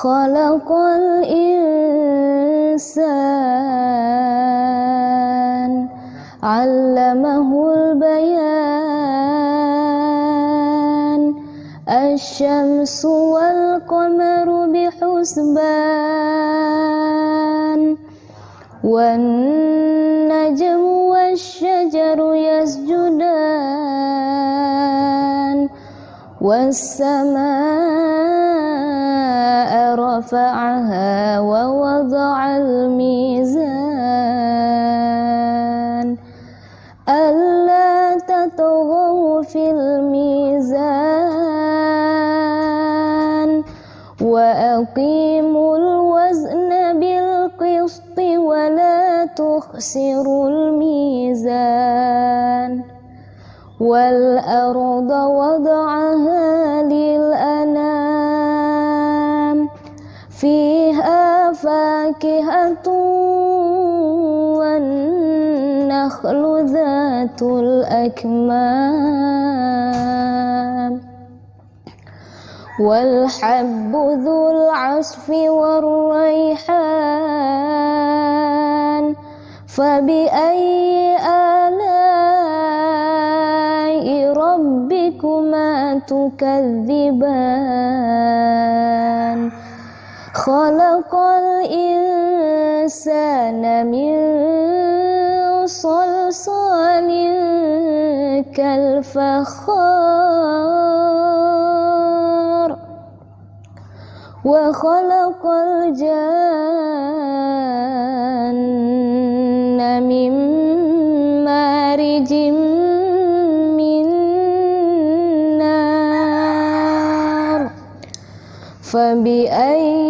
خلق الإنسان. علمه البيان. الشمس والقمر بحسبان. والنجم والشجر يسجدان. والسماء رفعها ووضع الميزان. ألا تطغوا في الميزان. وأقيموا الوزن بالقسط ولا تخسروا الميزان. والأرض وضعها للأنام فيها فاكهة والنخل ذات الأكمام والحب ذو العصف والريحان فبأي آلاء ربكما تكذبان؟ خلق الإنسان من صلصال كالفخار وخلق الجن من مارج من نار فبأي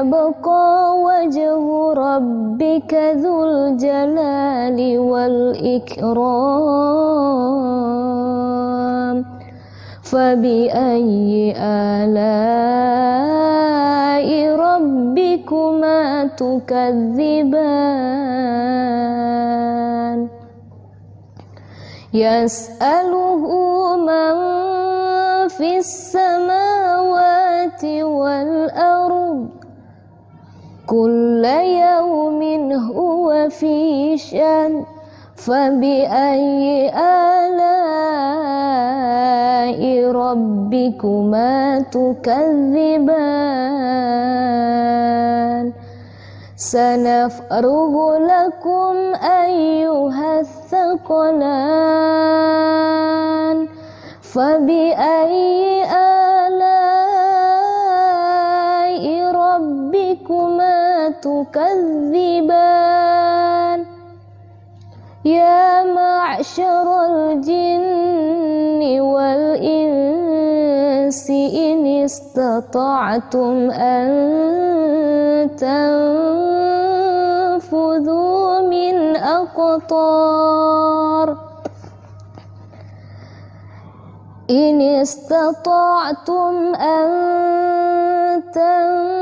ويبقى وجه ربك ذو الجلال والإكرام. فبأي آلاء ربكما تكذبان؟ يسأله من في السماوات كل يوم هو في شأن فبأي آلاء ربكما تكذبان؟ سنفرغ لكم أيها الثقلان فبأي تكذبان. يا معشر الجن والإنس إن استطعتم أن تنفذوا من أقطار. إن استطعتم أن تنفذوا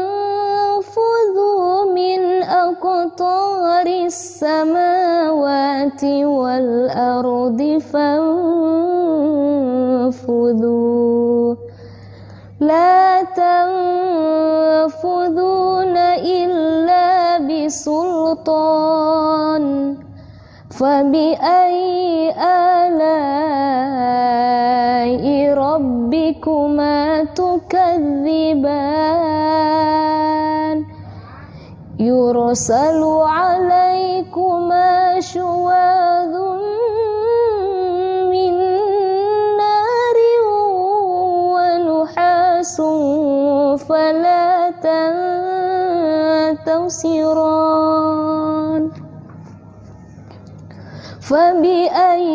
من أقطار السماوات والأرض فانفذوا. لا تنفذون إلا بسلطان. فبأي آلاء ربكما تكذبان؟ يرسل عليكما شواذ من نار ونحاس فلا تنتصران فبأي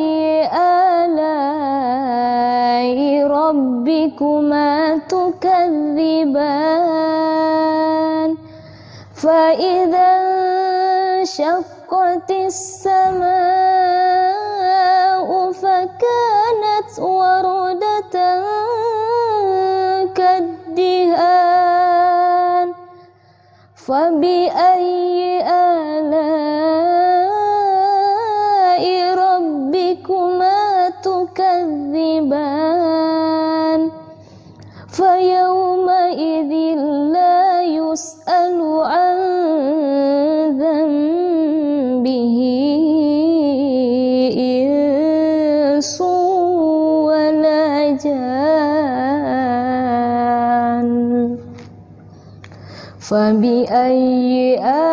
فإذا انشقت السماء فكانت وردة كالدهان فبأي ذنبه إنس ولا جان. فبأي آلاء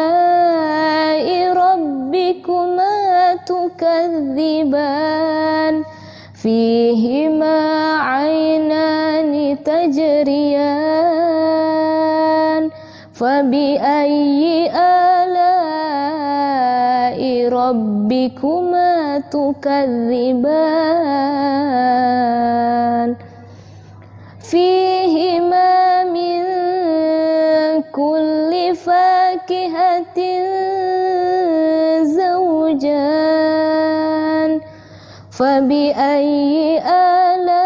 ربكما تكذبان. فيهما عينان تجريان. فبأي آلاء ربكما تكذبان؟ فيهما من كل فاكهة زوجان فبأي آلاء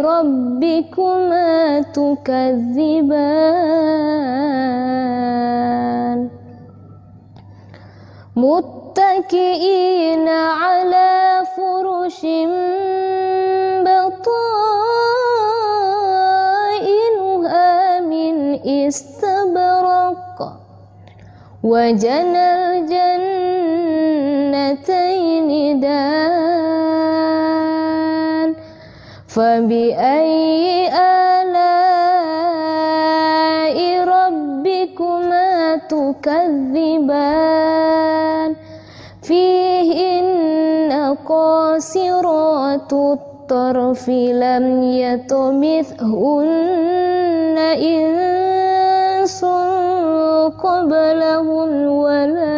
ربكما تكذبان؟ متكئين على فرش بطائنها من استبرق. وجنى الجنتين دان فبأي آلاء ربكما تكذبان؟ فيهن قاصرات الطرف لم يطمثهن إنس قبلهم ولا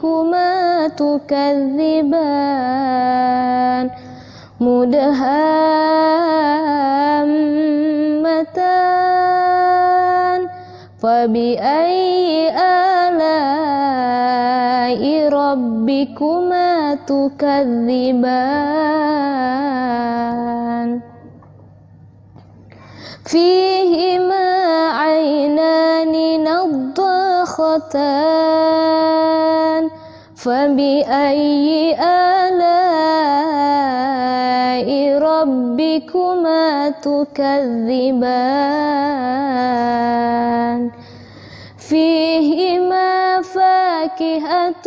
ربكما تكذبان مدهامتان فبأي آلاء ربكما تكذبان فيهما عينان نضاختان فبأي آلاء ربكما تكذبان؟ فيهما فاكهة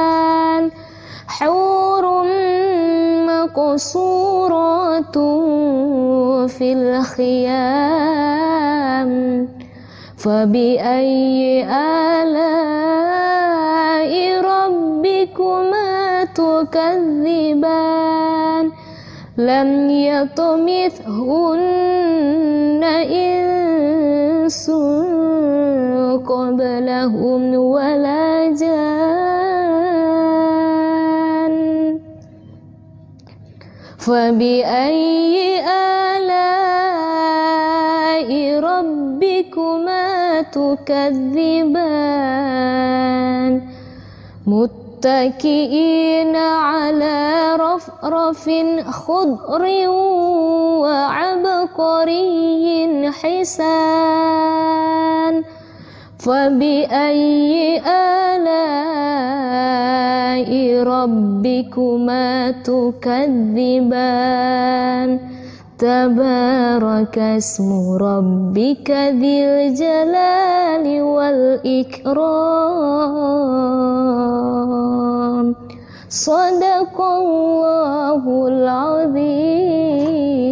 مقصورات في الخيام. فبأي آلاء ربكما تكذبان؟ لم يطمثهن إنس قبلهم ولا فبأي آلاء ربكما تكذبان؟ متكئين على رفرف خضر وعبقري حسان. فبأي آلاء ربكما تكذبان؟ تبارك اسم ربك ذي الجلال والإكرام. صدق الله العظيم.